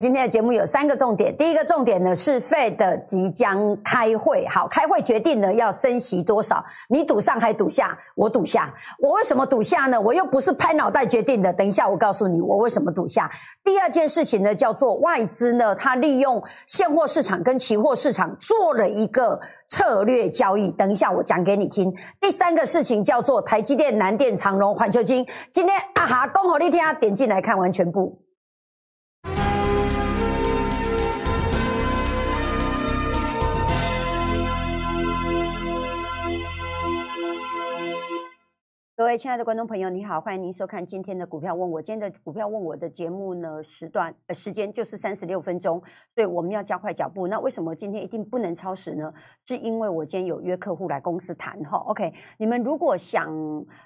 今天的节目有三个重点，第一个重点呢是 Fed 即将开会，好，开会决定呢要升息多少，你赌上还赌下？我赌下，我为什么赌下呢？我又不是拍脑袋决定的，等一下我告诉你我为什么赌下。第二件事情呢叫做外资呢，它利用现货市场跟期货市场做了一个策略交易，等一下我讲给你听。第三个事情叫做台积电、南电、长荣、环球金，今天啊哈，恭候你听，点进来看完全部。各位亲爱的观众朋友，你好，欢迎您收看今天的股票问我。今天的股票问我的节目呢，时段呃时间就是三十六分钟，所以我们要加快脚步。那为什么今天一定不能超时呢？是因为我今天有约客户来公司谈哈。OK，你们如果想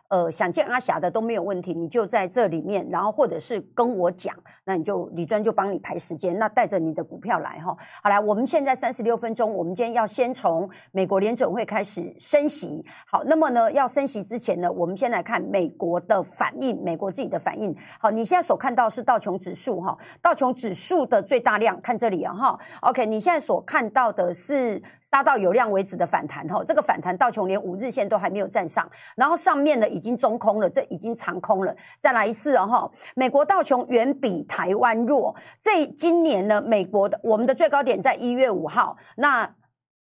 呃想见阿霞的都没有问题，你就在这里面，然后或者是跟我讲，那你就李专就帮你排时间，那带着你的股票来哈。好来，我们现在三十六分钟，我们今天要先从美国联准会开始升息。好，那么呢要升息之前呢，我们先来看美国的反应，美国自己的反应。好，你现在所看到是道琼指数哈，道琼指数的最大量，看这里啊哈。OK，你现在所看到的是杀到有量为止的反弹哈，这个反弹道琼连五日线都还没有站上，然后上面呢已经中空了，这已经长空了。再来一次哦哈，美国道琼远比台湾弱。这今年呢，美国的我们的最高点在一月五号，那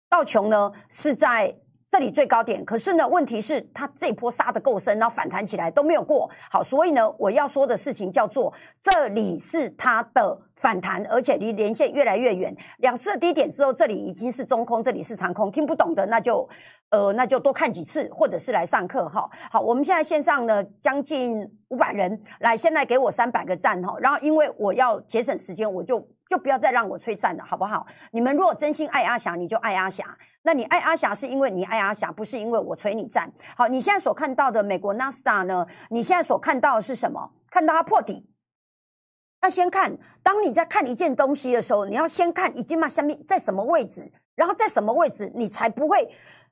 道琼呢是在。这里最高点，可是呢，问题是它这波杀的够深，然后反弹起来都没有过。好，所以呢，我要说的事情叫做，这里是它的反弹，而且离连线越来越远。两次的低点之后，这里已经是中空，这里是长空。听不懂的那就，呃，那就多看几次，或者是来上课哈。好，我们现在线上呢将近五百人，来，现在给我三百个赞哈。然后因为我要节省时间，我就。就不要再让我催赞了，好不好？你们如果真心爱阿霞，你就爱阿霞。那你爱阿霞是因为你爱阿霞，不是因为我催你赞。好，你现在所看到的美国纳斯达呢？你现在所看到的是什么？看到它破底。那先看，当你在看一件东西的时候，你要先看已经嘛下面在什么位置，然后在什么位置，你才不会。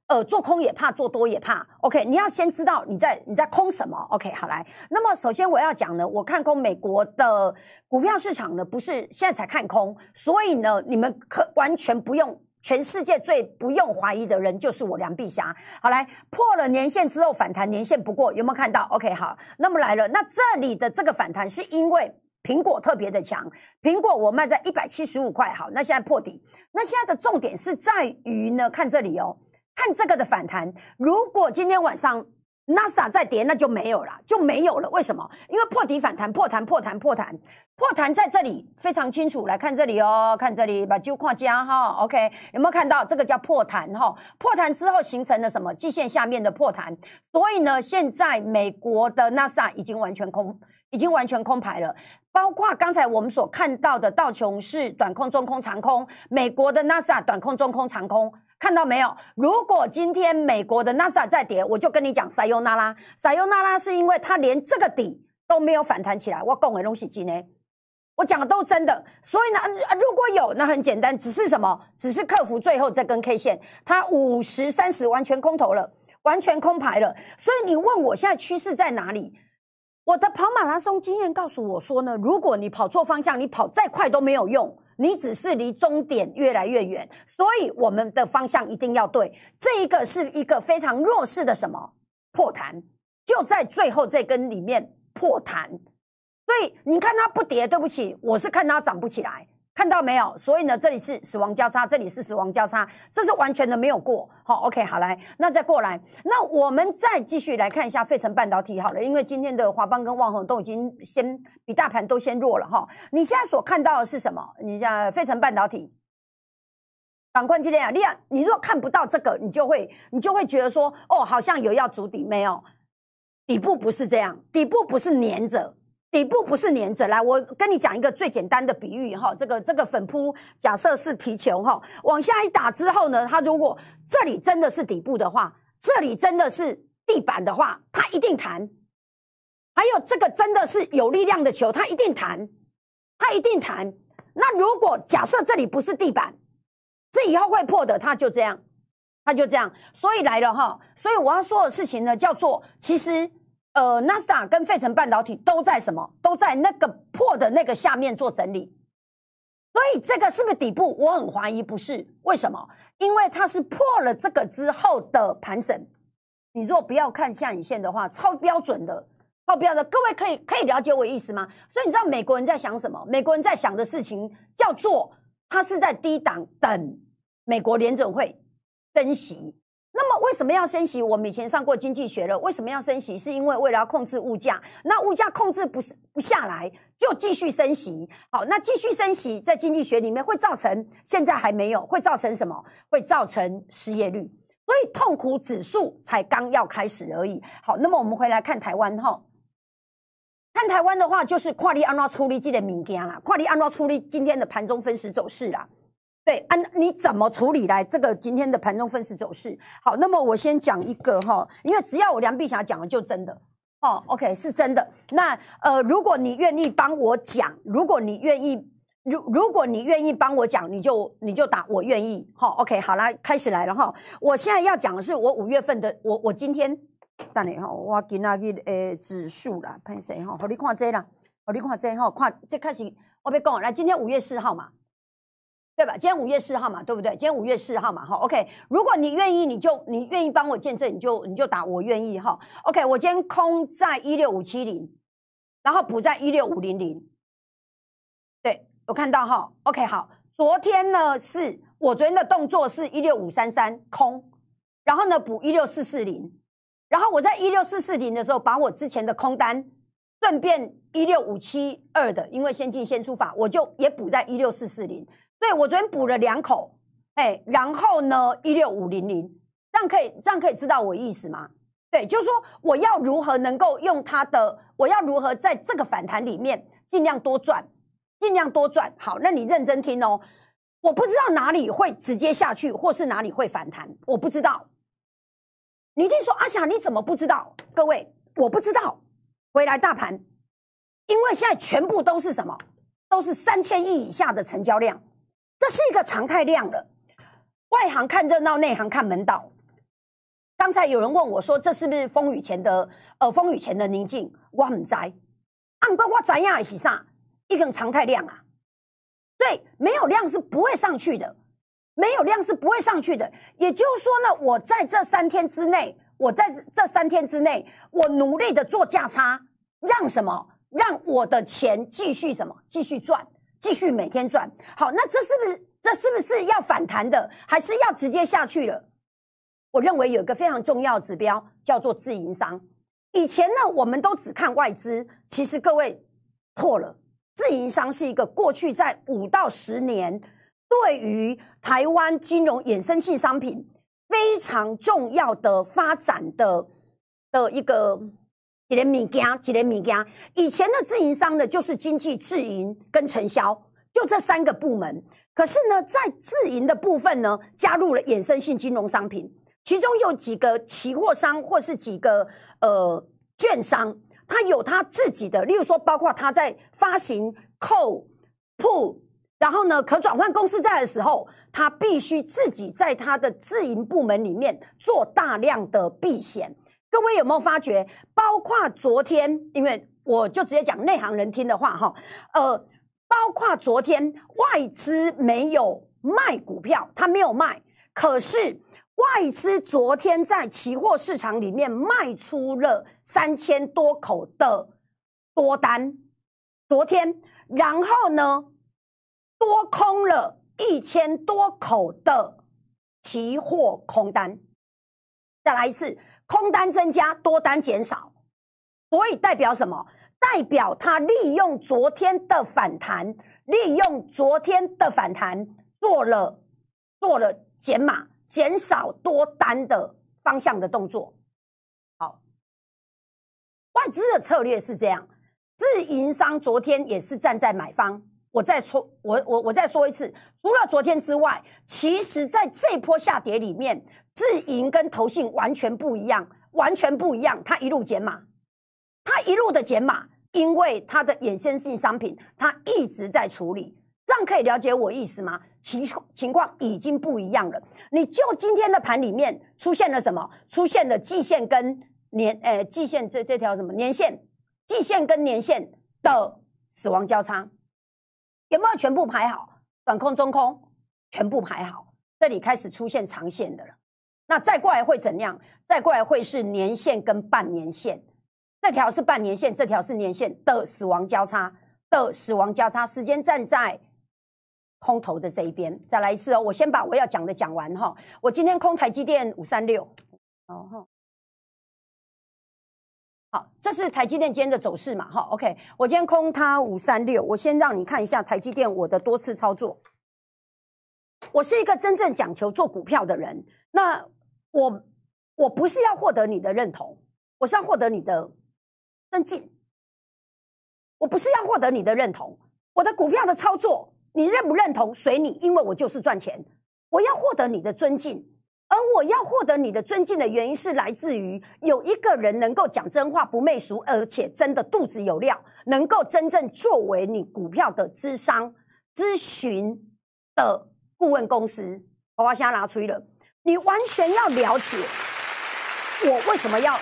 呃，做空也怕，做多也怕。OK，你要先知道你在你在空什么。OK，好来。那么首先我要讲呢，我看空美国的股票市场呢，不是现在才看空，所以呢，你们可完全不用，全世界最不用怀疑的人就是我梁碧霞。好来，破了年线之后反弹，年线不过有没有看到？OK，好，那么来了，那这里的这个反弹是因为苹果特别的强，苹果我卖在一百七十五块，好，那现在破底，那现在的重点是在于呢，看这里哦。看这个的反弹，如果今天晚上 NASA 再跌，那就没有了，就没有了。为什么？因为破底反弹，破弹，破弹，破弹，破弹在这里非常清楚。来看这里哦，看这里，把就框加哈，OK，有没有看到这个叫破弹哈？破弹之后形成了什么？季线下面的破弹。所以呢，现在美国的 NASA 已经完全空，已经完全空牌了。包括刚才我们所看到的道琼是短空、中空、长空，美国的 NASA 短空、中空、长空。看到没有？如果今天美国的 NASA 再跌，我就跟你讲，塞尤那拉，塞尤那拉是因为它连这个底都没有反弹起来。我讲的东西今呢，我讲的都真的。所以呢，如果有，那很简单，只是什么？只是克服最后这根 K 线，它五十三十完全空头了，完全空牌了。所以你问我现在趋势在哪里？我的跑马拉松经验告诉我说呢，如果你跑错方向，你跑再快都没有用。你只是离终点越来越远，所以我们的方向一定要对。这一个是一个非常弱势的什么破弹，就在最后这根里面破弹。所以你看它不跌，对不起，我是看它涨不起来。看到没有？所以呢，这里是死亡交叉，这里是死亡交叉，这是完全的没有过。好，OK，好来，那再过来，那我们再继续来看一下费城半导体好了，因为今天的华邦跟旺宏都已经先比大盘都先弱了哈。你现在所看到的是什么？你像费城半导体，板块今天啊，你你如果看不到这个，你就会你就会觉得说，哦，好像有要筑底，没有，底部不是这样，底部不是粘着。底部不是粘着，来，我跟你讲一个最简单的比喻哈，这个这个粉扑假设是皮球哈，往下一打之后呢，它如果这里真的是底部的话，这里真的是地板的话，它一定弹。还有这个真的是有力量的球，它一定弹，它一定弹。那如果假设这里不是地板，这以后会破的，它就这样，它就这样。所以来了哈，所以我要说的事情呢，叫做其实。呃，NASA 跟费城半导体都在什么？都在那个破的那个下面做整理。所以这个是不是底部？我很怀疑不是。为什么？因为它是破了这个之后的盘整。你若不要看下影线的话，超标准的，超标的。各位可以可以了解我意思吗？所以你知道美国人在想什么？美国人在想的事情叫做，他是在低档等美国联准会升息。那么为什么要升息？我们以前上过经济学了。为什么要升息？是因为为了要控制物价。那物价控制不是不下来，就继续升息。好，那继续升息，在经济学里面会造成现在还没有，会造成什么？会造成失业率。所以痛苦指数才刚要开始而已。好，那么我们回来看台湾哈，看台湾的话，就是跨利安拉出力记的民间啦，跨利安拉出力今天的盘中分时走势啦。对，按你怎么处理来这个今天的盘中分时走势？好，那么我先讲一个哈，因为只要我梁碧霞讲的就真的哦，OK 是真的。那呃，如果你愿意帮我讲，如果你愿意，如如果你愿意帮我讲，你就你就打我愿意哈，OK 好了，开始来了哈。我现在要讲的是我五月份的，我我今天等你哈，我今那个诶指数啦，喷谁哈？好，你看这啦，好，你看这哈，看这开始我别讲，来今天五月四号嘛。对吧？今天五月四号嘛，对不对？今天五月四号嘛，哈，OK。如果你愿意，你就你愿意帮我见证，你就你就打我愿意哈，OK。我今天空在一六五七零，然后补在一六五零零，对我看到哈，OK。好，昨天呢是我昨天的动作是一六五三三空，然后呢补一六四四零，然后我在一六四四零的时候把我之前的空单顺便一六五七二的，因为先进先出法，我就也补在一六四四零。对，我昨天补了两口，哎，然后呢，一六五零零，这样可以，这样可以知道我意思吗？对，就是说我要如何能够用它的，我要如何在这个反弹里面尽量多赚，尽量多赚。好，那你认真听哦，我不知道哪里会直接下去，或是哪里会反弹，我不知道。你一定说阿霞，你怎么不知道？各位，我不知道。回来大盘，因为现在全部都是什么？都是三千亿以下的成交量。这是一个常态量了，外行看热闹，内行看门道。刚才有人问我说：“这是不是风雨前的呃风雨前的宁静？”我很在，按过我怎样也是啥，一根常态量啊。对，没有量是不会上去的，没有量是不会上去的。也就是说呢，我在这三天之内，我在这三天之内，我努力的做价差，让什么？让我的钱继续什么？继续赚。继续每天赚好，那这是不是这是不是要反弹的，还是要直接下去了？我认为有一个非常重要指标叫做自营商。以前呢，我们都只看外资，其实各位错了。自营商是一个过去在五到十年对于台湾金融衍生性商品非常重要的发展的的一个。几连米件，几连米件。以前的自营商呢，就是经济自营跟承销，就这三个部门。可是呢，在自营的部分呢，加入了衍生性金融商品，其中有几个期货商或是几个呃券商，他有他自己的，例如说，包括他在发行扣、铺然后呢，可转换公司债的时候，他必须自己在他的自营部门里面做大量的避险。各位有没有发觉？包括昨天，因为我就直接讲内行人听的话哈，呃，包括昨天外资没有卖股票，他没有卖，可是外资昨天在期货市场里面卖出了三千多口的多单，昨天，然后呢，多空了一千多口的期货空单，再来一次。空单增加，多单减少，所以代表什么？代表他利用昨天的反弹，利用昨天的反弹做了做了减码、减少多单的方向的动作。好，外资的策略是这样，自营商昨天也是站在买方。我再说，我我我再说一次，除了昨天之外，其实在这波下跌里面。自营跟投信完全不一样，完全不一样。它一路减码，它一路的减码，因为它的衍生性商品，它一直在处理。这样可以了解我意思吗？情情况已经不一样了。你就今天的盘里面出现了什么？出现了季线跟年，诶，季线这这条什么年线？季线跟年线的死亡交叉，有没有全部排好？短空、中空全部排好，这里开始出现长线的了。那再过来会怎样？再过来会是年线跟半年线，这条是半年线，这条是年线的死亡交叉的死亡交叉，时间站在空头的这一边。再来一次哦，我先把我要讲的讲完哈。我今天空台积电五三六，哦好，这是台积电今天的走势嘛？哈，OK，我今天空它五三六，我先让你看一下台积电我的多次操作。我是一个真正讲求做股票的人，那我我不是要获得你的认同，我是要获得你的尊敬。我不是要获得你的认同，我的股票的操作你认不认同随你，因为我就是赚钱。我要获得你的尊敬。而我要获得你的尊敬的原因是来自于有一个人能够讲真话不媚俗，而且真的肚子有料，能够真正作为你股票的智商咨询的顾问公司。我要先拿出了，你完全要了解我为什么要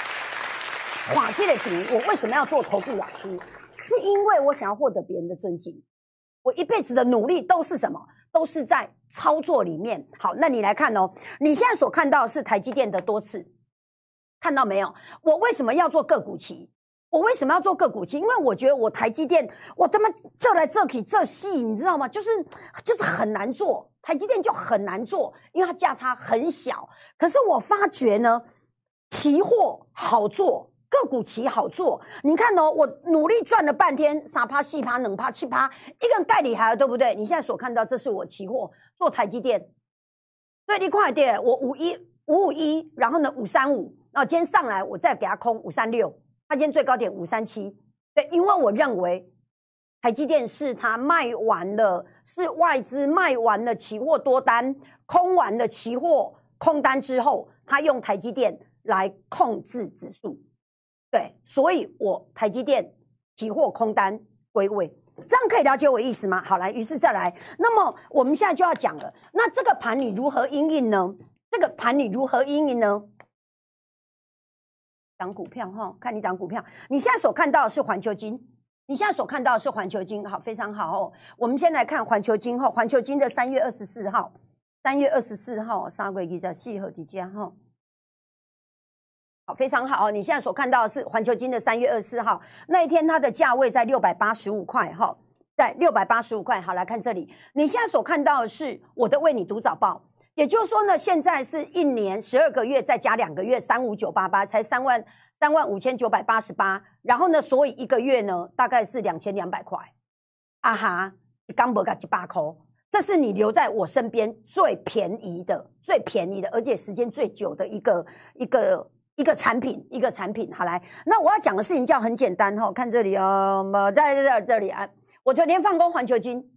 垮进的底，我为什么要做头部老师，是因为我想要获得别人的尊敬。我一辈子的努力都是什么？都是在操作里面。好，那你来看哦，你现在所看到是台积电的多次，看到没有？我为什么要做个股期？我为什么要做个股期？因为我觉得我台积电，我他妈这来这去这戏，你知道吗？就是就是很难做，台积电就很难做，因为它价差很小。可是我发觉呢，期货好做。个股期好做，你看哦，我努力赚了半天，三趴、四趴、冷趴、七趴，一个代理还对不对？你现在所看到，这是我期货做台积电，对，你快点，我五一五五一，然后呢五三五，然后今天上来我再给它空五三六，它今天最高点五三七，对，因为我认为台积电是它卖完了，是外资卖完了期货多单，空完了期货空单之后，它用台积电来控制指数。对，所以我台积电期货空单归位，这样可以了解我意思吗？好，来，于是再来，那么我们现在就要讲了，那这个盘你如何应应呢？这个盘你如何应应呢？涨股票哈，看你涨股票，你现在所看到的是环球金，你现在所看到的是环球金，好，非常好哦。我们先来看环球金哈，环球金的三月二十四号，三月二十四号，三个月在四号底加哈。好，非常好哦！你现在所看到的是环球金的三月二十四号那一天，它的价位在六百八十五块哈，在六百八十五块。好，来看这里，你现在所看到的是我的为你读早报，也就是说呢，现在是一年十二个月再加两个月，三五九八八才三万三万五千九百八十八，然后呢，所以一个月呢大概是两千两百块。啊哈，刚不个几八块，这是你留在我身边最便宜的、最便宜的，而且时间最久的一个一个。一个产品，一个产品，好来，那我要讲的事情叫很简单哈，看这里哦，在这这里啊，我昨天放工环球金，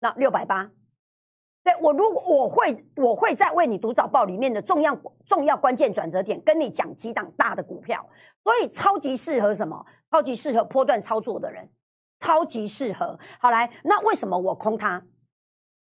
那六百八，对我如果我会我会在为你读早报里面的重要重要关键转折点跟你讲几档大的股票，所以超级适合什么？超级适合波段操作的人，超级适合。好来，那为什么我空它？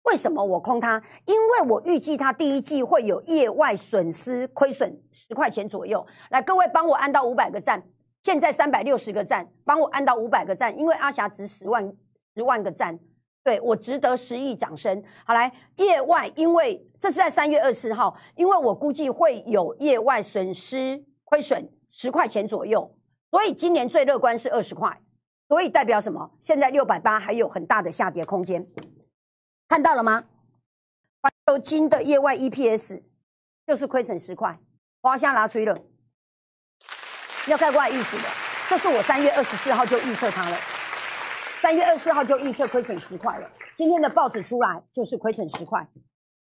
为什么我空它？因为我预计它第一季会有业外损失亏损十块钱左右。来，各位帮我按到五百个赞，现在三百六十个赞，帮我按到五百个赞，因为阿霞值十万十万个赞，对我值得十亿掌声。好来，业外，因为这是在三月二十号，因为我估计会有业外损失亏损十块钱左右，所以今年最乐观是二十块，所以代表什么？现在六百八还有很大的下跌空间。看到了吗？环球金的业外 EPS 就是亏损十块，华夏拿吹了，要盖过来预死的。这是我三月二十四号就预测它了，三月二十四号就预测亏损十块了。今天的报纸出来就是亏损十块。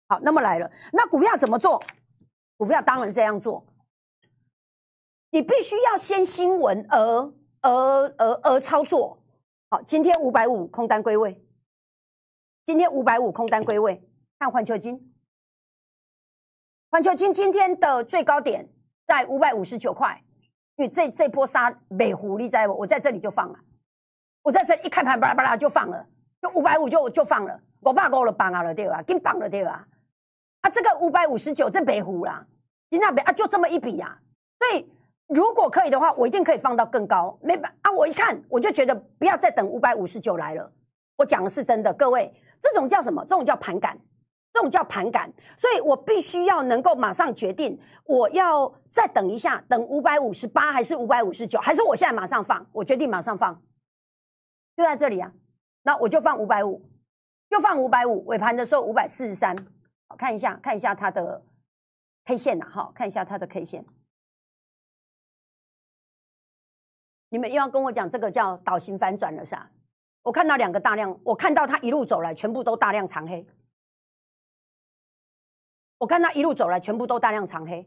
好，那么来了，那股票怎么做？股票当然这样做，你必须要先新闻而而而而操作。好，今天五百五空单归位。今天五百五空单归位，看环球金。环球金今天的最高点在五百五十九块，因为这这波杀美狐狸在，我在这里就放了，我在这一开盘巴拉巴拉就放了，就五百五就就放了，我爸给我了绑了对吧？给绑了对吧？啊，这个五百五十九这北湖啦，你那边啊就这么一笔呀，所以如果可以的话，我一定可以放到更高。没办啊，我一看我就觉得不要再等五百五十九来了。我讲的是真的，各位，这种叫什么？这种叫盘感，这种叫盘感。所以我必须要能够马上决定，我要再等一下，等五百五十八还是五百五十九，还是我现在马上放？我决定马上放，就在这里啊。那我就放五百五，就放五百五。尾盘的时候五百四十三，看一下，看一下它的 K 线呐，哈，看一下它的 K 线。你们又要跟我讲这个叫倒型反转了是吧？我看到两个大量，我看到它一路走来，全部都大量长黑。我看它一路走来，全部都大量长黑。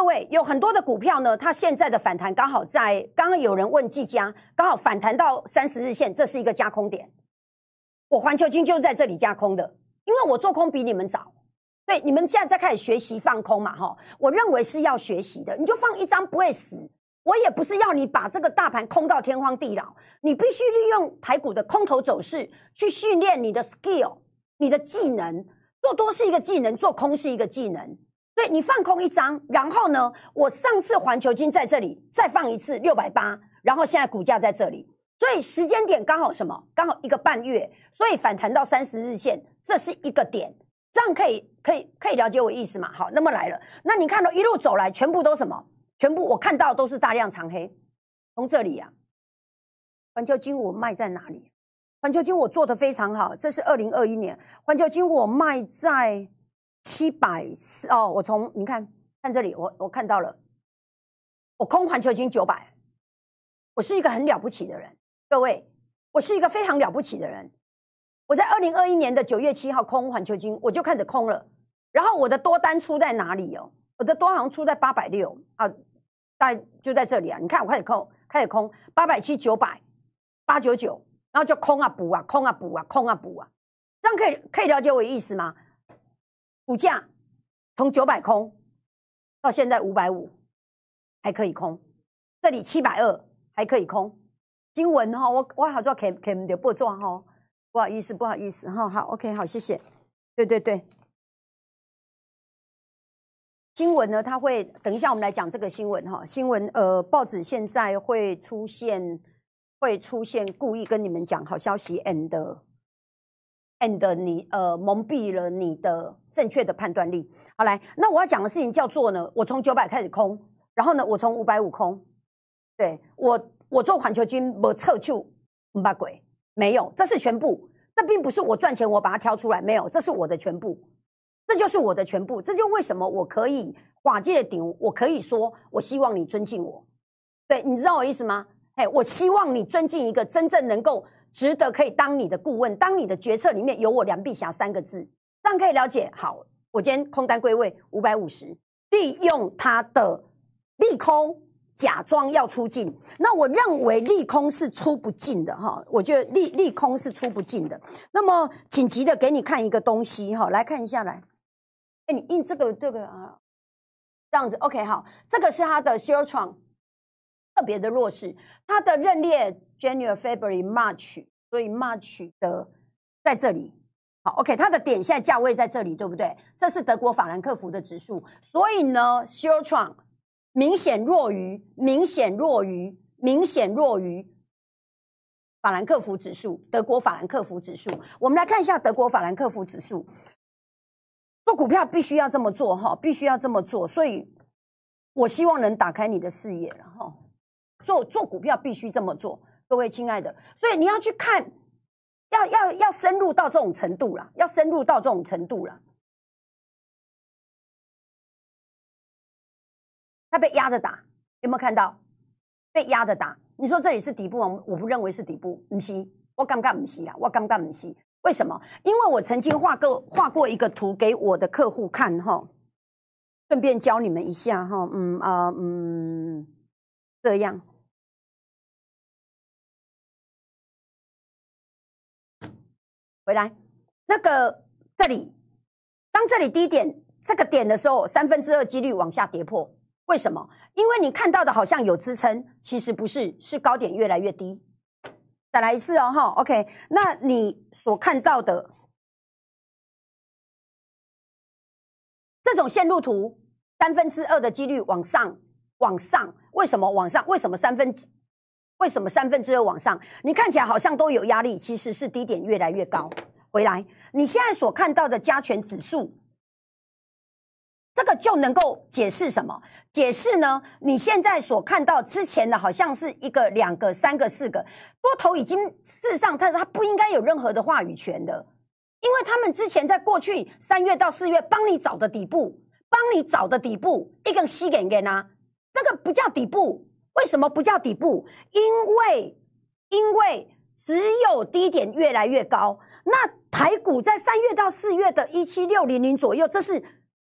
各位有很多的股票呢，它现在的反弹刚好在刚刚有人问季佳，刚好反弹到三十日线，这是一个加空点。我环球金就在这里加空的，因为我做空比你们早。对，你们现在在开始学习放空嘛？哈，我认为是要学习的，你就放一张不会死。我也不是要你把这个大盘空到天荒地老，你必须利用台股的空头走势去训练你的 skill，你的技能。做多是一个技能，做空是一个技能。对你放空一张，然后呢，我上次环球金在这里再放一次六百八，然后现在股价在这里，所以时间点刚好什么？刚好一个半月，所以反弹到三十日线，这是一个点。这样可以可以可以了解我意思吗？好，那么来了，那你看到一路走来，全部都什么？全部我看到都是大量长黑，从这里呀，环球金我卖在哪里？环球金我做的非常好，这是二零二一年，环球金我卖在七百四哦，我从你看看这里，我我看到了，我空环球金九百，我是一个很了不起的人，各位，我是一个非常了不起的人。我在二零二一年的九月七号空环球金，我就开始空了。然后我的多单出在哪里哦？我的多好像出在八百六啊，在就在这里啊。你看我开始空，开始空八百七九百八九九，然后就空啊补啊，空啊补啊，空啊补啊。这样可以可以了解我意思吗？股价从九百空到现在五百五，还可以空。这里七百二还可以空。经文哈，我我好做 K K 唔不做哈。不好意思，不好意思，哈，好，OK，好，谢谢。对对对，新闻呢，它会等一下，我们来讲这个新闻哈。新闻呃，报纸现在会出现，会出现故意跟你们讲好消息，and and 你呃蒙蔽了你的正确的判断力。好来，那我要讲的事情叫做呢，我从九百开始空，然后呢，我从五百五空，对我我做环球金没撤出五百鬼。没有，这是全部。这并不是我赚钱，我把它挑出来。没有，这是我的全部，这就是我的全部。这就为什么我可以划界的顶，我可以说，我希望你尊敬我。对，你知道我意思吗？嘿，我希望你尊敬一个真正能够值得可以当你的顾问，当你的决策里面有我梁碧霞三个字，这样可以了解。好，我今天空单归位五百五十，利用它的利空。假装要出境，那我认为利空是出不进的哈，我觉得利利空是出不进的。那么紧急的给你看一个东西哈，来看一下来，哎，你印这个这个啊，这样子 OK 好，这个是它的 s h a r t r o n 特别的弱势，它的认列 January、February、March，所以 March 的在这里，好 OK，它的点现在价位在这里，对不对？这是德国法兰克福的指数，所以呢 s h a r t r o n 明显弱于，明显弱于，明显弱于法兰克福指数，德国法兰克福指数。我们来看一下德国法兰克福指数。做股票必须要这么做哈，必须要这么做。所以我希望能打开你的视野了哈。做做股票必须这么做，各位亲爱的。所以你要去看，要要要深入到这种程度了，要深入到这种程度了。他被压着打，有没有看到？被压着打，你说这里是底部吗？我不认为是底部，不是，我刚刚不是啊，我刚刚不是。为什么？因为我曾经画个画过一个图给我的客户看哈，顺便教你们一下哈，嗯啊嗯，这样，回来，那个这里，当这里低点这个点的时候，三分之二几率往下跌破。为什么？因为你看到的好像有支撑，其实不是，是高点越来越低。再来一次哦，哈，OK。那你所看到的这种线路图，三分之二的几率往上，往上，为什么往上？为什么三分为什么三分之二往上？你看起来好像都有压力，其实是低点越来越高。回来，你现在所看到的加权指数，这个就能够解释什么？解释呢？你现在所看到之前的，好像是一个、两个、三个、四个多头，已经事实上，它它不应该有任何的话语权的，因为他们之前在过去三月到四月帮你找的底部，帮你找的底部，一根吸给给呢？这个不叫底部。为什么不叫底部？因为因为只有低点越来越高。那台股在三月到四月的一七六零零左右，这是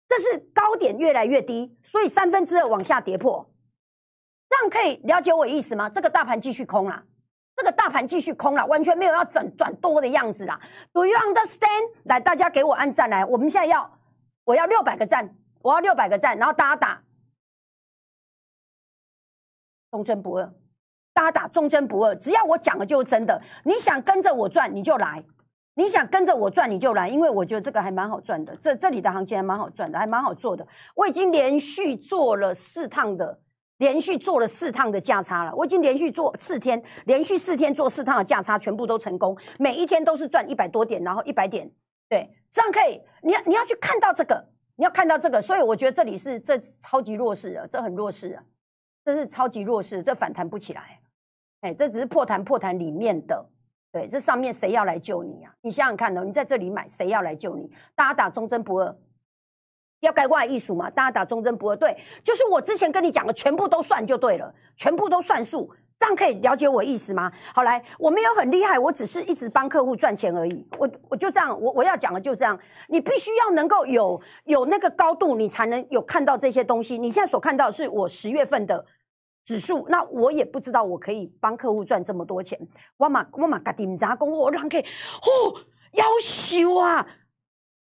这是高点越来越低，所以三分之二往下跌破。这样可以了解我意思吗？这个大盘继续空了，这个大盘继续空了，完全没有要转转多的样子啦。Do you understand？来，大家给我按赞来。我们现在要我要六百个赞，我要六百个赞，然后大家打。忠贞不二，大家打忠贞不二，只要我讲的就是真的。你想跟着我赚，你就来；你想跟着我赚，你就来。因为我觉得这个还蛮好赚的，这这里的行情还蛮好赚的，还蛮好做的。我已经连续做了四趟的，连续做了四趟的价差了。我已经连续做四天，连续四天做四趟的价差，全部都成功，每一天都是赚一百多点，然后一百点。对，这样可以。你要你要去看到这个，你要看到这个，所以我觉得这里是这超级弱势的，这很弱势啊。这是超级弱势，这反弹不起来，哎，这只是破弹破弹里面的，对，这上面谁要来救你啊？你想想看哦，你在这里买，谁要来救你？大家打忠贞不二，要改挂艺术嘛？大家打忠贞不二，对，就是我之前跟你讲的，全部都算就对了，全部都算数，这样可以了解我意思吗？好，来，我没有很厉害，我只是一直帮客户赚钱而已，我我就这样，我我要讲的就这样，你必须要能够有有那个高度，你才能有看到这些东西。你现在所看到是我十月份的。指数，那我也不知道我可以帮客户赚这么多钱。我嘛我嘛家己唔知讲我让给哦，要求啊，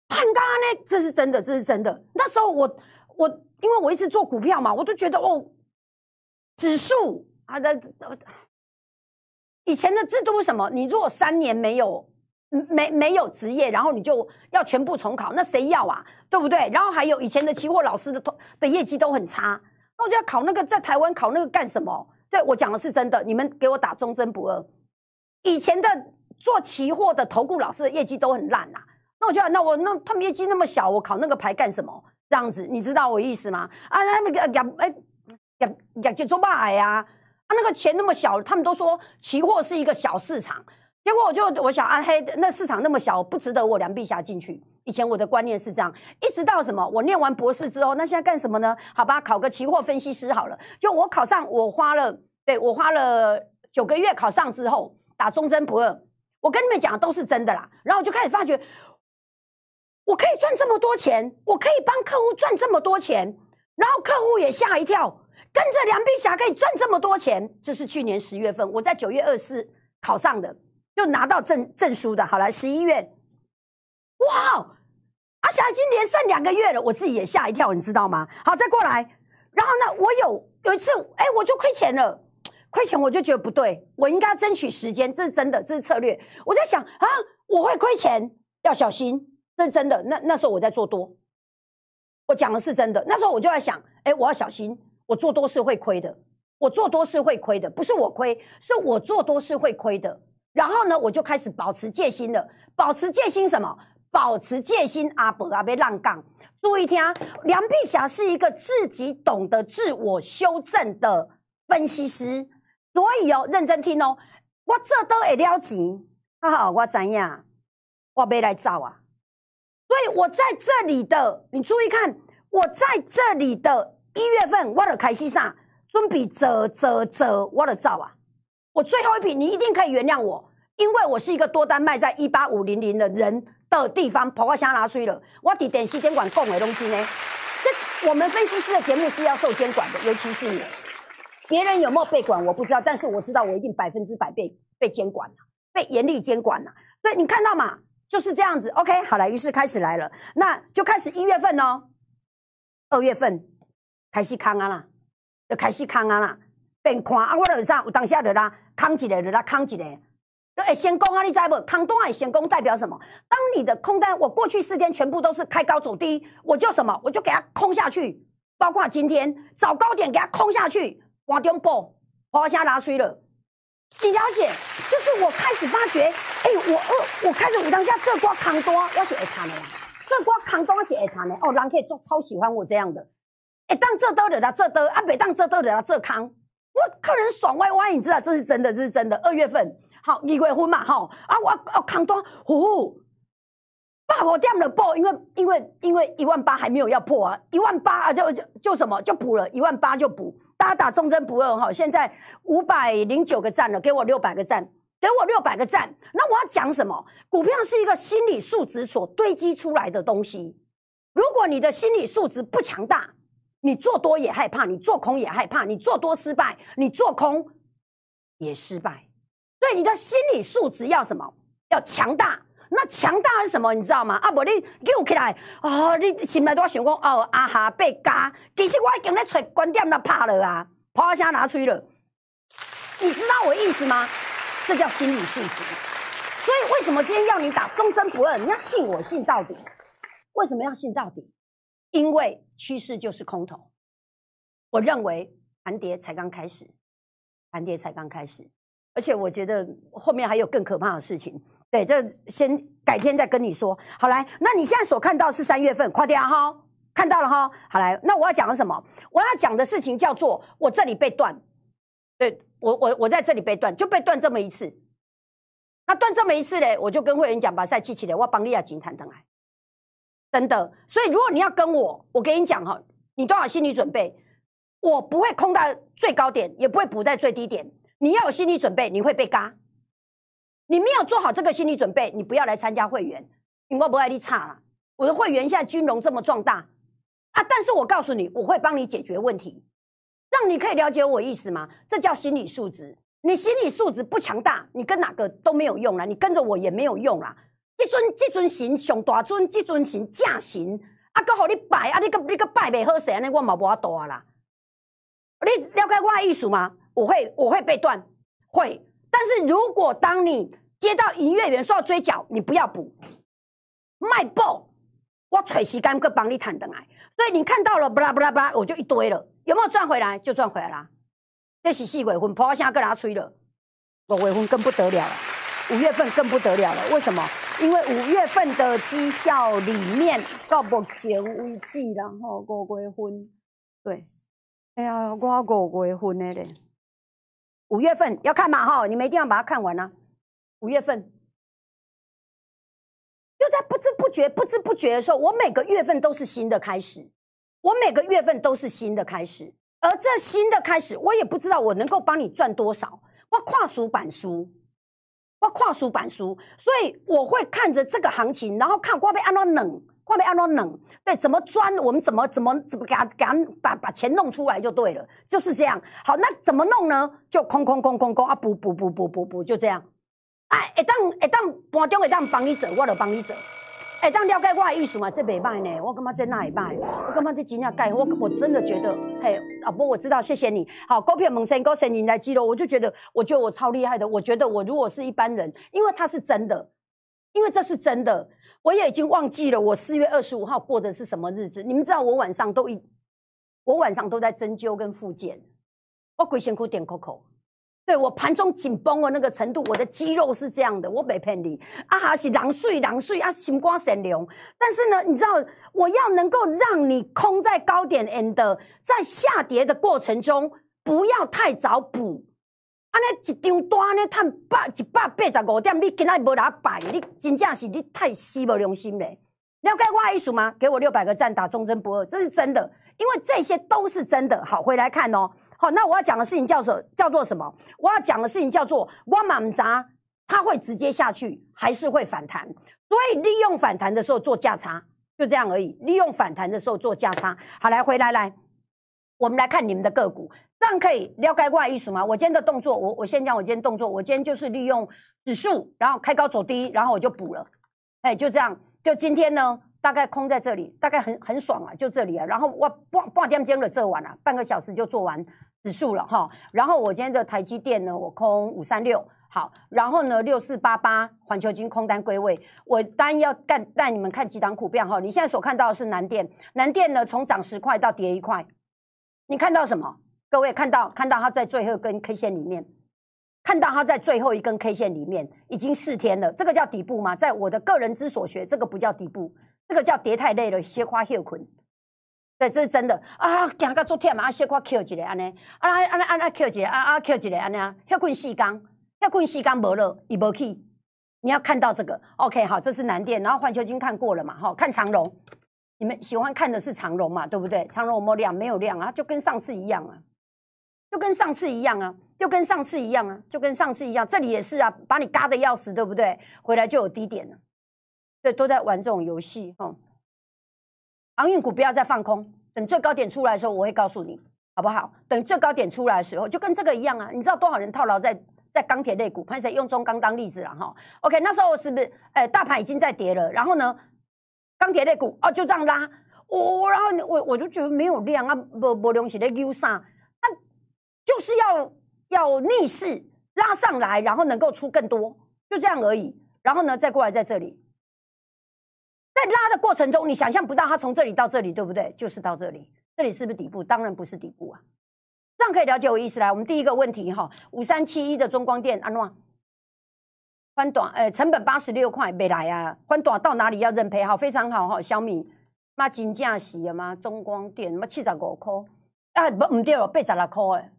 很高呢，这是真的，这是真的。那时候我我因为我一直做股票嘛，我都觉得哦，指数啊的以前的制度是什么？你如果三年没有没没有职业，然后你就要全部重考，那谁要啊？对不对？然后还有以前的期货老师的的业绩都很差。那我就要考那个，在台湾考那个干什么？对我讲的是真的，你们给我打忠贞不二。以前的做期货的投顾老师的业绩都很烂呐。那我就那我那他们业绩那么小，我考那个牌干什么？这样子，你知道我意思吗？啊，他们养哎养养就做买呀。啊，那个钱那么小，他们都说期货是一个小市场。结果我就我想啊，嘿，那市场那么小，不值得我梁碧霞进去。以前我的观念是这样，一直到什么？我念完博士之后，那现在干什么呢？好吧，考个期货分析师好了。就我考上，我花了，对我花了九个月考上之后，打忠贞不二。我跟你们讲都是真的啦。然后我就开始发觉，我可以赚这么多钱，我可以帮客户赚这么多钱，然后客户也吓一跳，跟着梁碧霞可以赚这么多钱。这是去年十月份，我在九月二四考上的。就拿到证证书的，好了十一月，哇，阿霞已经连胜两个月了，我自己也吓一跳，你知道吗？好，再过来，然后呢，我有有一次，哎，我就亏钱了，亏钱我就觉得不对，我应该争取时间，这是真的，这是策略。我在想啊，我会亏钱，要小心，这是真的。那那时候我在做多，我讲的是真的。那时候我就在想，哎，我要小心，我做多是会亏的，我做多是会亏的，不是我亏，是我做多是会亏的。然后呢，我就开始保持戒心了。保持戒心什么？保持戒心。阿伯阿被浪杠。注意听，梁碧霞是一个自己懂得自我修正的分析师，所以哦，认真听哦。我这都会了钱，哈哈，我怎样？我没来造啊。所以我在这里的，你注意看，我在这里的一月份，我的开始上准备折折折，我的造啊。我最后一笔，你一定可以原谅我，因为我是一个多单卖在一八五零零的人的地方，跑我箱拿出了。我抵点西监管购买东西呢？这我们分析师的节目是要受监管的，尤其是你。别人有没有被管我不知道，但是我知道我一定百分之百被被监管了，被严厉监管了。所以你看到嘛，就是这样子。OK，好了，于是开始来了，那就开始一月份哦，二月份开始康啊啦，就开始康啊啦。变看啊！我就啥，有当下就啦，扛一个就啦，扛一个，会先攻啊！你知不？扛多会先攻代表什么？当你的空单，我过去四天全部都是开高走低，我就什么？我就给它空下去，包括今天找高点给它空下去，往中波，花虾拿出了，你了解？就是我开始发觉，哎，我我我开始我当下这瓜扛多，我是会谈的，这瓜扛多是会谈的。哦，人可以做超喜欢我这样的，哎，当这都的啦，这都啊，北当这都的啦，这扛，我客人爽歪歪，你知道这是真的，这是真的。二月份好，离过婚嘛，吼啊，我哦扛多，呼。八火掉了破，因为因为因为一万八还没有要破啊，一万八啊就就就什么就补了一万八就补，大家打忠贞不二哈，现在五百零九个赞了，给我六百个赞，给我六百个赞。那我要讲什么？股票是一个心理素质所堆积出来的东西。如果你的心理素质不强大，你做多也害怕，你做空也害怕，你做多失败，你做空也失败。所以你的心理素质要什么？要强大。那强大是什么？你知道吗？啊，不，你叫起来哦，你心内都想讲哦，阿哈被加，其实我已经在找观点那怕了啊，啪声拿出去了。你知道我意思吗？这叫心理素质。所以为什么今天要你打忠贞不二？你要信我，信到底。为什么要信到底？因为趋势就是空头。我认为盘跌才刚开始，盘跌才刚开始，而且我觉得后面还有更可怕的事情。对，这先改天再跟你说。好来，那你现在所看到是三月份，快点哈，看到了哈。好来，那我要讲的什么？我要讲的事情叫做我这里被断，对我我我在这里被断，就被断这么一次。那断这么一次嘞，我就跟会员讲，把赛气起来，我帮利亚金谈谈来，真的。所以如果你要跟我，我跟你讲哈，你多少心理准备？我不会空到最高点，也不会补在最低点。你要有心理准备，你会被嘎。你没有做好这个心理准备，你不要来参加会员，因为不爱你差了。我的会员现在军容这么壮大啊，但是我告诉你，我会帮你解决问题，让你可以了解我意思吗？这叫心理素质。你心理素质不强大，你跟哪个都没有用了，你跟着我也没有用啦。一尊一尊神上大尊，一尊神架神，啊，搁好你拜啊，你个你个拜袂好势，安尼我嘛无法度啊啦。你了解我的意思吗？我会我会被断，会。但是如果当你接到营业员说要追缴，你不要补，卖爆，我随时间去帮你谈等来。所以你看到了，不啦不啦不啦，我就一堆了，有没有赚回来？就赚回来啦。这是四月份，破现在跟他吹了，五月份更不得了了，五月份更不得了了。为什么？因为五月份的绩效里面到目前为止，然后五月份，对，哎呀，我五月份的嘞。五月份要看嘛哈，你们一定要把它看完啊。五月份就在不知不觉、不知不觉的时候，我每个月份都是新的开始，我每个月份都是新的开始。而这新的开始，我也不知道我能够帮你赚多少。我跨书板书，我跨书板书，所以我会看着这个行情，然后看会被按照冷。画面按照冷，对，怎么钻，我们怎么怎么怎么给他给他把把钱弄出来就对了，就是这样。好，那怎么弄呢？就空空空空空啊，补补补补补补，就这样。哎，一当一当盘中一当帮你走，我就帮你走。哎，当了解我的意思嘛？这袂歹呢，我感觉这那会歹，我感觉这真正改，我我真的觉得，嘿，老婆我知道，谢谢你。好，股票猛升，高升，你来记录，我就觉得，我觉得我超厉害的。我觉得我如果是一般人，因为他是真的，因为这是真的。我也已经忘记了我四月二十五号过的是什么日子。你们知道我晚上都一，我晚上都在针灸跟复健。我鬼辛苦点 Coco，对我盘中紧绷的那个程度，我的肌肉是这样的。我没骗你，啊哈是狼睡狼睡啊，心光神流。但是呢，你知道我要能够让你空在高点 and 在下跌的过程中，不要太早补。安尼一张单安尼赚百一百八十五点，你今仔无哪摆？你真正是你太死无良心嘞！了解我意思吗？给我六百个赞，打忠贞不二，这是真的，因为这些都是真的。好，回来看哦。好，那我要讲的事情叫做叫做什么？我要讲的事情叫做我满砸，它会直接下去，还是会反弹？所以利用反弹的时候做价差，就这样而已。利用反弹的时候做价差。好，来回来来，我们来看你们的个股。这样可以了解怪艺术吗？我今天的动作，我我先讲我今天动作。我今天就是利用指数，然后开高走低，然后我就补了。哎，就这样。就今天呢，大概空在这里，大概很很爽啊，就这里啊。然后我半半点钟了做完了，半个小时就做完指数了哈。然后我今天的台积电呢，我空五三六，好。然后呢，六四八八环球金空单归位。我单要干带你们看几档股票哈。你现在所看到的是南电，南电呢从涨十块到跌一块，你看到什么？各位看到看到它在最后一根 K 线里面，看到它在最后一根 K 线里面已经四天了，这个叫底部吗？在我的个人之所学，这个不叫底部，这个叫跌太累了，斜花休困。对，这是真的啊！行到昨天嘛，斜花 Q 一个安尼，啊啊啊啊 Q 一个，啊啊 Q 一个安尼啊，休困四缸，休困四缸没了，伊无去。你要看到这个，OK，好，这是南电，然后环球金看过了嘛？哈，看长荣，你们喜欢看的是长荣嘛？对不对？长荣有没量？没有量啊，就跟上次一样啊。就跟上次一样啊，就跟上次一样啊，就跟上次一样，这里也是啊，把你嘎的要死，对不对？回来就有低点了，对，都在玩这种游戏哈。航运股不要再放空，等最高点出来的时候，我会告诉你，好不好？等最高点出来的时候，就跟这个一样啊。你知道多少人套牢在在钢铁类股？潘谁用中钢当例子了哈？OK，那时候是不是？哎，大盘已经在跌了，然后呢，钢铁类股哦就这样拉，我然后我我就觉得没有量啊，不不东西在 U 上。就是要要逆势拉上来，然后能够出更多，就这样而已。然后呢，再过来在这里，在拉的过程中，你想象不到它从这里到这里，对不对？就是到这里，这里是不是底部？当然不是底部啊。这样可以了解我意思来。我们第一个问题哈，五三七一的中光电安诺宽短，呃，成本八十六块没来啊，宽短到哪里要认赔？好，非常好哈。小米妈金价洗了吗？中光电什么七十五块啊？不唔对哦，八十六块诶。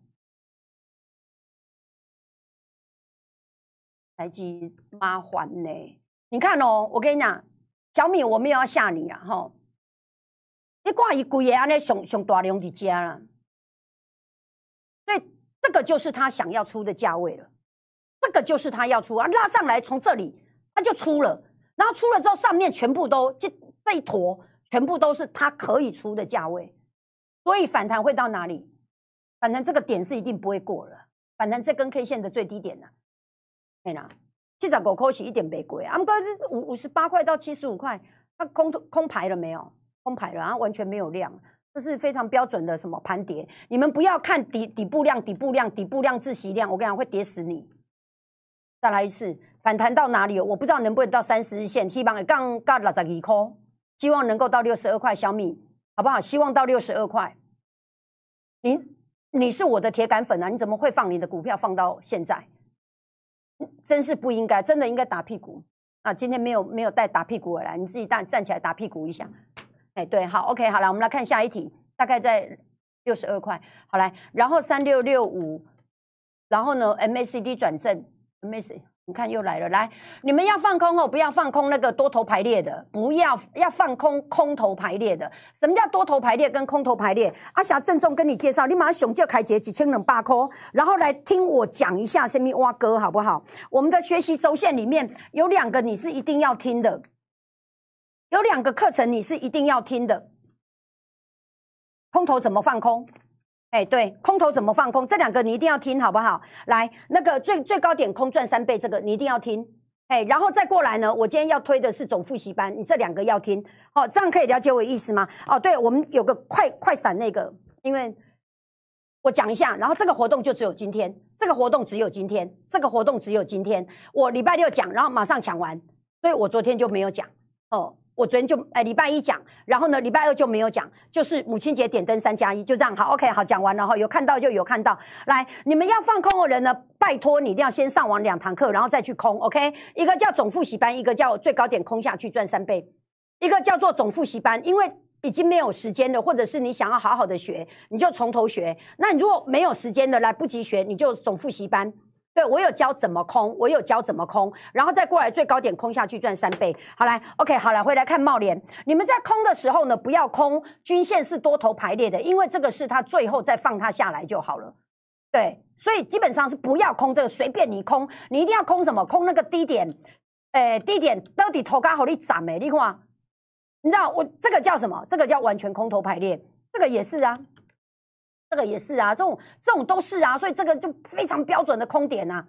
台积麻烦呢？你看哦，我跟你讲，小米我没有要吓你啊，哈！你挂一贵的安尼上上大量的家了，所以这个就是他想要出的价位了，这个就是他要出啊，拉上来从这里他就出了，然后出了之后上面全部都这这一坨全部都是他可以出的价位，所以反弹会到哪里？反正这个点是一定不会过了，反正这根 K 线的最低点呢？哎呀，七十五块是一点没贵啊，不过五五十八块到七十五块，它空空排了没有？空排了，然后完全没有量，这是非常标准的什么盘跌？你们不要看底底部量、底部量、底部量、自息量，我跟你讲会跌死你。再来一次，反弹到哪里？我不知道能不能到三十日线，希望刚刚六十二块，希望能够到六十二块小米，好不好？希望到六十二块。你你是我的铁杆粉啊，你怎么会放你的股票放到现在？真是不应该，真的应该打屁股啊！今天没有没有带打屁股来，你自己站站起来打屁股一下。哎，对，好，OK，好了，我们来看下一题，大概在六十二块。好来，然后三六六五，然后呢，MACD 转正，MAC。你看又来了，来，你们要放空哦，不要放空那个多头排列的，不要要放空空头排列的。什么叫多头排列跟空头排列？阿霞郑重跟你介绍，你马上熊叫开节几千两百块，然后来听我讲一下什么蛙哥好不好？我们的学习轴线里面有两个你是一定要听的，有两个课程你是一定要听的。空头怎么放空？哎，对，空头怎么放空？这两个你一定要听，好不好？来，那个最最高点空赚三倍，这个你一定要听。哎，然后再过来呢，我今天要推的是总复习班，你这两个要听。好，这样可以了解我意思吗？哦，对，我们有个快快闪那个，因为我讲一下，然后这个活动就只有今天，这个活动只有今天，这个活动只有今天。我礼拜六讲，然后马上抢完，所以我昨天就没有讲。哦。我昨天就哎礼拜一讲，然后呢礼拜二就没有讲，就是母亲节点灯三加一就这样好，OK 好讲完了哈，有看到就有看到。来，你们要放空的人呢，拜托你一定要先上完两堂课，然后再去空，OK？一个叫总复习班，一个叫最高点空下去赚三倍，一个叫做总复习班，因为已经没有时间了，或者是你想要好好的学，你就从头学。那你如果没有时间的来不及学，你就总复习班。对我有教怎么空，我有教怎么空，然后再过来最高点空下去赚三倍。好来，OK，好了，回来看茂联。你们在空的时候呢，不要空均线是多头排列的，因为这个是它最后再放它下来就好了。对，所以基本上是不要空这个，随便你空，你一定要空什么？空那个低点，诶，低点到底头刚好你涨没？你看，你知道我这个叫什么？这个叫完全空头排列，这个也是啊。这个也是啊，这种这种都是啊，所以这个就非常标准的空点呐，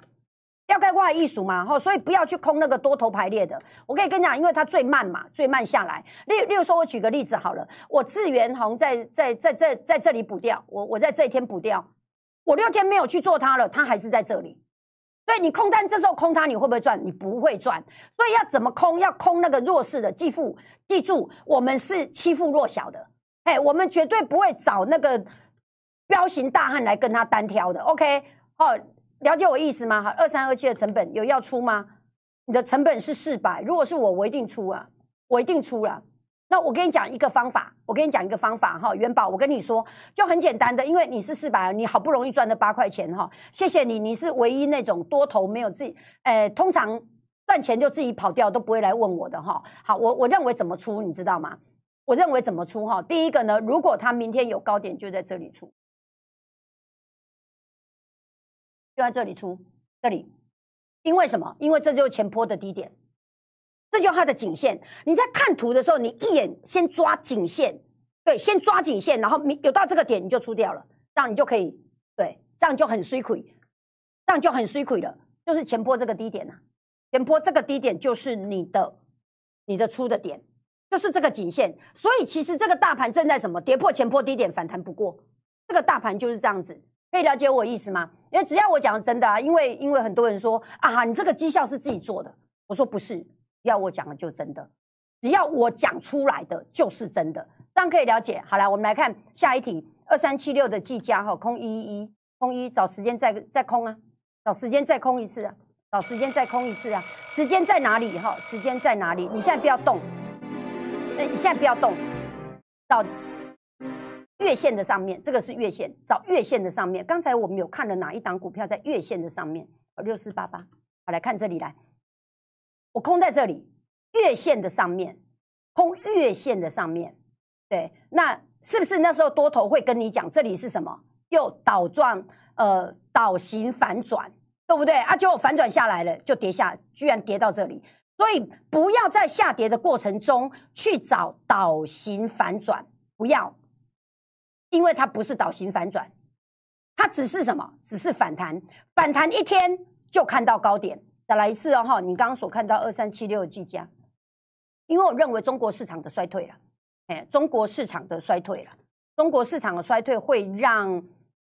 要盖挂艺术嘛，哈，所以不要去空那个多头排列的。我可以跟你讲，因为它最慢嘛，最慢下来。例例如说，我举个例子好了，我智源红在在在在在这里补掉，我我在这一天补掉，我六天没有去做它了，它还是在这里。所以你空单这时候空它，你会不会赚？你不会赚。所以要怎么空？要空那个弱势的，记住记住，我们是欺负弱小的，哎，我们绝对不会找那个。彪形大汉来跟他单挑的，OK，哦，了解我意思吗？哈，二三二七的成本有要出吗？你的成本是四百，如果是我，我一定出啊，我一定出了。那我跟你讲一个方法，我跟你讲一个方法哈，元宝，我跟你说就很简单的，因为你是四百，你好不容易赚的八块钱哈，谢谢你，你是唯一那种多头没有自己，诶，通常赚钱就自己跑掉都不会来问我的哈。好，我我认为怎么出，你知道吗？我认为怎么出哈？第一个呢，如果他明天有高点，就在这里出，就在这里出，这里，因为什么？因为这就是前坡的低点。这就是它的颈线。你在看图的时候，你一眼先抓颈线，对，先抓颈线，然后你有到这个点你就出掉了，这样你就可以，对，这样就很水亏，这样就很水亏了。就是前坡这个低点呐，前坡这个低点就是你的你的出的点，就是这个颈线。所以其实这个大盘正在什么跌破前坡低点反弹不过，这个大盘就是这样子，可以了解我意思吗？因为只要我讲的真的啊，因为因为很多人说啊，你这个绩效是自己做的，我说不是。要我讲的就真的，只要我讲出来的就是真的，这样可以了解。好了，我们来看下一题，二三七六的计价哈，空一一一空一，找时间再再空啊，找时间再空一次啊，找时间再空一次啊，时间在哪里哈？时间在哪里？你现在不要动，哎，你现在不要动，到月线的上面，这个是月线，找月线的上面。刚才我们有看了哪一档股票在月线的上面？六四八八，好来看这里来。我空在这里，月线的上面，空月线的上面，对，那是不是那时候多头会跟你讲这里是什么？又倒转，呃，倒形反转，对不对？啊，结果反转下来了，就跌下，居然跌到这里。所以不要在下跌的过程中去找倒形反转，不要，因为它不是倒形反转，它只是什么？只是反弹，反弹一天就看到高点。再来一次哦，哈！你刚刚所看到二三七六的计价，因为我认为中国市场的衰退了，哎，中国市场的衰退了，中国市场的衰退会让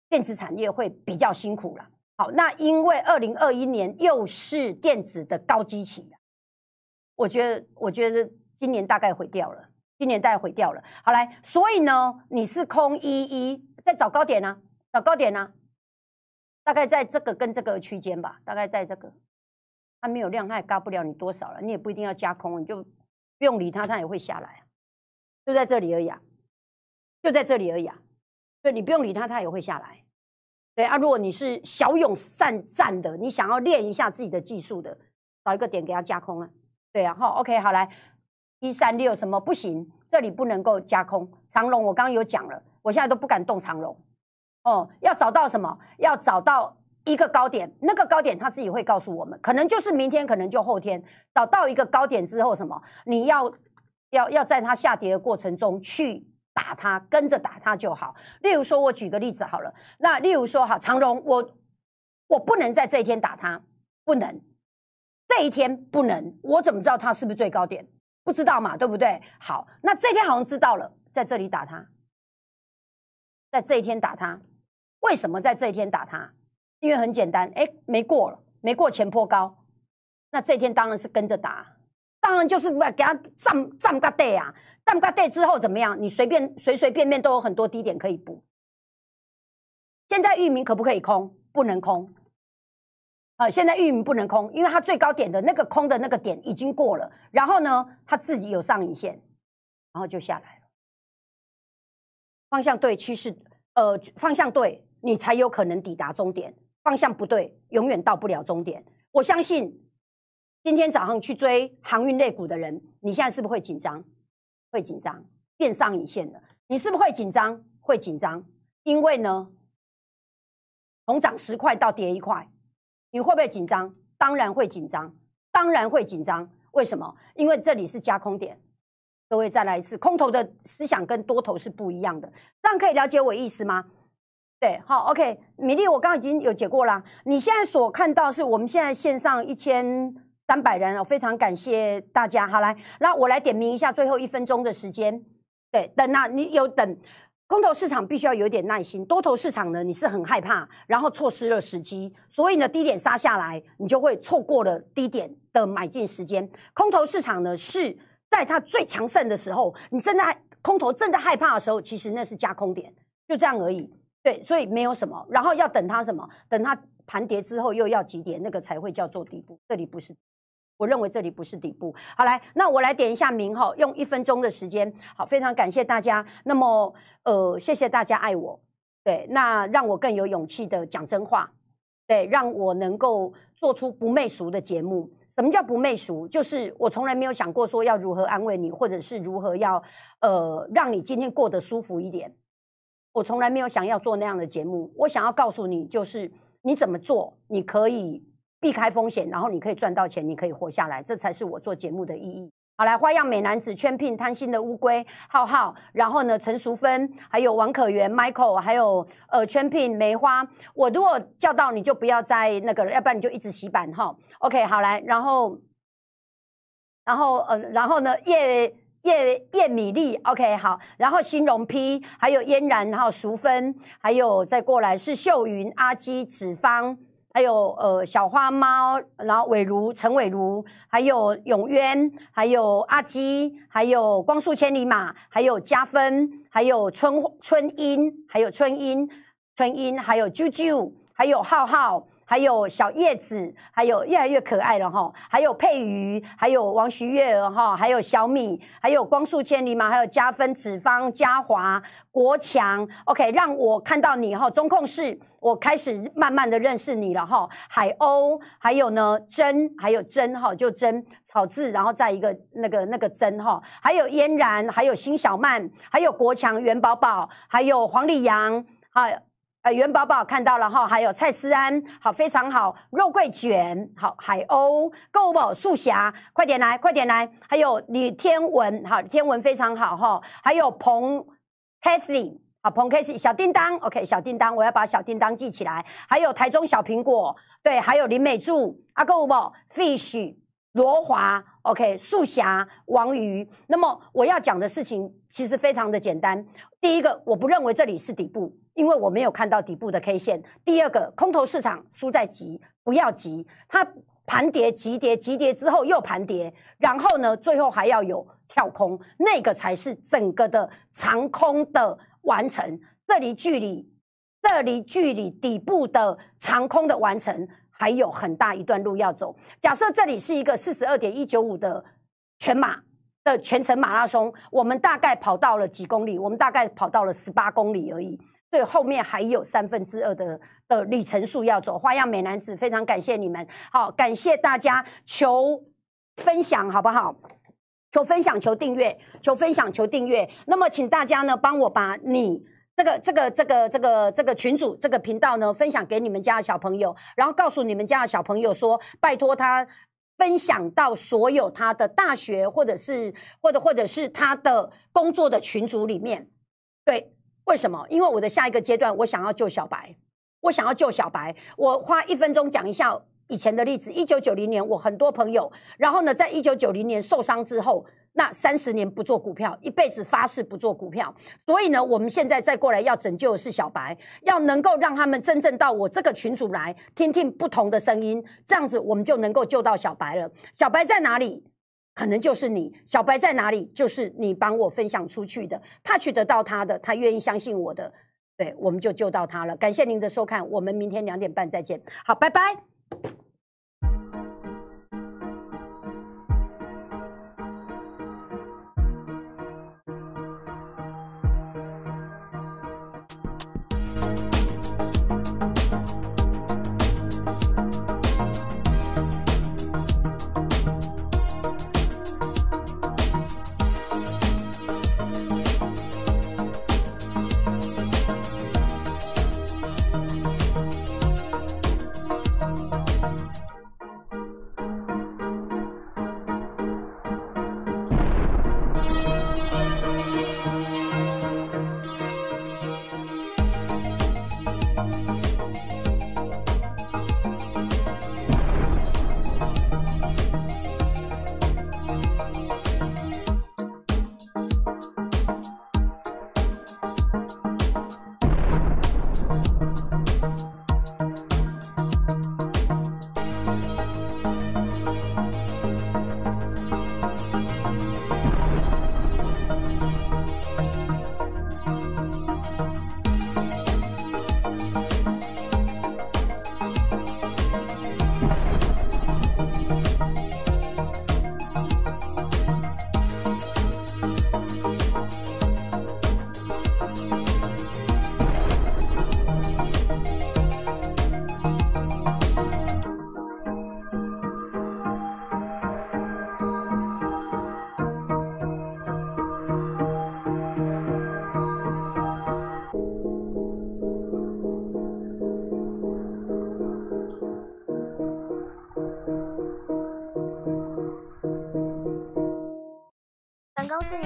电子产业会比较辛苦了。好，那因为二零二一年又是电子的高基期，我觉得，我觉得今年大概毁掉了，今年大概毁掉了。好来，所以呢，你是空一一在找高点呢？找高点呢？大概在这个跟这个区间吧，大概在这个。它没有量，它也高不了你多少了。你也不一定要加空，你就不用理它，它也会下来。就在这里而已啊，就在这里而已啊。对，你不用理它，它也会下来。对啊，如果你是小勇善战的，你想要练一下自己的技术的，找一个点给它加空啊。对啊，好，OK，好来，一三六什么不行？这里不能够加空。长龙我刚刚有讲了，我现在都不敢动长龙。哦，要找到什么？要找到。一个高点，那个高点他自己会告诉我们，可能就是明天，可能就后天。找到一个高点之后，什么？你要要要在它下跌的过程中去打它，跟着打它就好。例如说，我举个例子好了，那例如说哈，长荣，我我不能在这一天打它，不能，这一天不能，我怎么知道它是不是最高点？不知道嘛，对不对？好，那这天好像知道了，在这里打他，在这一天打他，为什么在这一天打他？因为很简单，哎，没过了，没过前坡高，那这天当然是跟着打，当然就是给他站站个地啊，站个地之后怎么样？你随便随随便便都有很多低点可以补。现在域名可不可以空？不能空。啊，现在玉米不能空，因为它最高点的那个空的那个点已经过了，然后呢，它自己有上影线，然后就下来了。方向对，趋势呃，方向对你才有可能抵达终点。方向不对，永远到不了终点。我相信今天早上去追航运类股的人，你现在是不是会紧张？会紧张，变上影线了。你是不是会紧张？会紧张，因为呢，从涨十块到跌一块，你会不会紧张？当然会紧张，当然会紧张。为什么？因为这里是加空点。各位再来一次，空头的思想跟多头是不一样的。这样可以了解我意思吗？对，好，OK，米粒，我刚刚已经有解过啦。你现在所看到是我们现在线上一千三百人，我非常感谢大家。好，来，那我来点名一下最后一分钟的时间。对，等啊，你有等，空头市场必须要有点耐心，多头市场呢，你是很害怕，然后错失了时机，所以呢，低点杀下来，你就会错过了低点的买进时间。空头市场呢，是在它最强盛的时候，你正在空头正在害怕的时候，其实那是加空点，就这样而已。对，所以没有什么，然后要等它什么？等它盘跌之后又要急跌，那个才会叫做底部。这里不是，我认为这里不是底部。好，来，那我来点一下名哈，用一分钟的时间。好，非常感谢大家。那么，呃，谢谢大家爱我，对，那让我更有勇气的讲真话，对，让我能够做出不媚俗的节目。什么叫不媚俗？就是我从来没有想过说要如何安慰你，或者是如何要呃让你今天过得舒服一点。我从来没有想要做那样的节目。我想要告诉你，就是你怎么做，你可以避开风险，然后你可以赚到钱，你可以活下来，这才是我做节目的意义。好，来花样美男子圈聘贪心的乌龟浩浩，然后呢陈淑芬，还有王可元 Michael，还有呃圈聘梅花。我如果叫到你就不要再那个了，要不然你就一直洗版哈。OK，好来，然后，然后呃，然后呢叶叶叶米粒，OK 好，然后新荣 P，还有嫣然，然后淑芬，还有再过来是秀云、阿基、子芳。还有呃小花猫，然后伟如陈伟如，还有永渊，还有阿基，还有光速千里马，还有加分，还有春春英，还有春英春英，还有啾啾，还有浩浩。还有小叶子，还有越来越可爱了哈。还有佩瑜，还有王徐月儿哈，还有小米，还有光速千里马，还有加分子方嘉华国强。OK，让我看到你哈，中控室，我开始慢慢的认识你了哈。海鸥，还有呢真，还有真哈，就真草字，然后再一个那个那个真哈。还有嫣然，还有辛小曼，还有国强元宝宝，还有黄丽阳，还有。呃，元宝宝看到了哈，还有蔡思安，好，非常好，肉桂卷，好，海鸥，购物宝素霞，快点来，快点来，还有李天文，好，天文非常好哈，还有彭 Kathy，好，彭 Kathy，小叮当，OK，小叮当，我要把小叮当记起来，还有台中小苹果，对，还有林美柱，阿购物宝 Fish。罗华，OK，素霞，王瑜。那么我要讲的事情其实非常的简单。第一个，我不认为这里是底部，因为我没有看到底部的 K 线。第二个，空头市场输在急，不要急。它盘跌、急跌、急跌之后又盘跌，然后呢，最后还要有跳空，那个才是整个的长空的完成。这里距离，这里距离底部的长空的完成。还有很大一段路要走。假设这里是一个四十二点一九五的全马的全程马拉松，我们大概跑到了几公里？我们大概跑到了十八公里而已。对，后面还有三分之二的的里程数要走。花样美男子，非常感谢你们，好，感谢大家，求分享好不好？求分享，求订阅，求分享，求订阅。那么，请大家呢，帮我把你。这个这个这个这个这个群主这个频道呢，分享给你们家的小朋友，然后告诉你们家的小朋友说，拜托他分享到所有他的大学或者是或者或者是他的工作的群组里面。对，为什么？因为我的下一个阶段，我想要救小白，我想要救小白。我花一分钟讲一下以前的例子。一九九零年，我很多朋友，然后呢，在一九九零年受伤之后。那三十年不做股票，一辈子发誓不做股票。所以呢，我们现在再过来要拯救的是小白，要能够让他们真正到我这个群组来听听不同的声音，这样子我们就能够救到小白了。小白在哪里？可能就是你。小白在哪里？就是你帮我分享出去的，他取得到他的，他愿意相信我的，对，我们就救到他了。感谢您的收看，我们明天两点半再见。好，拜拜。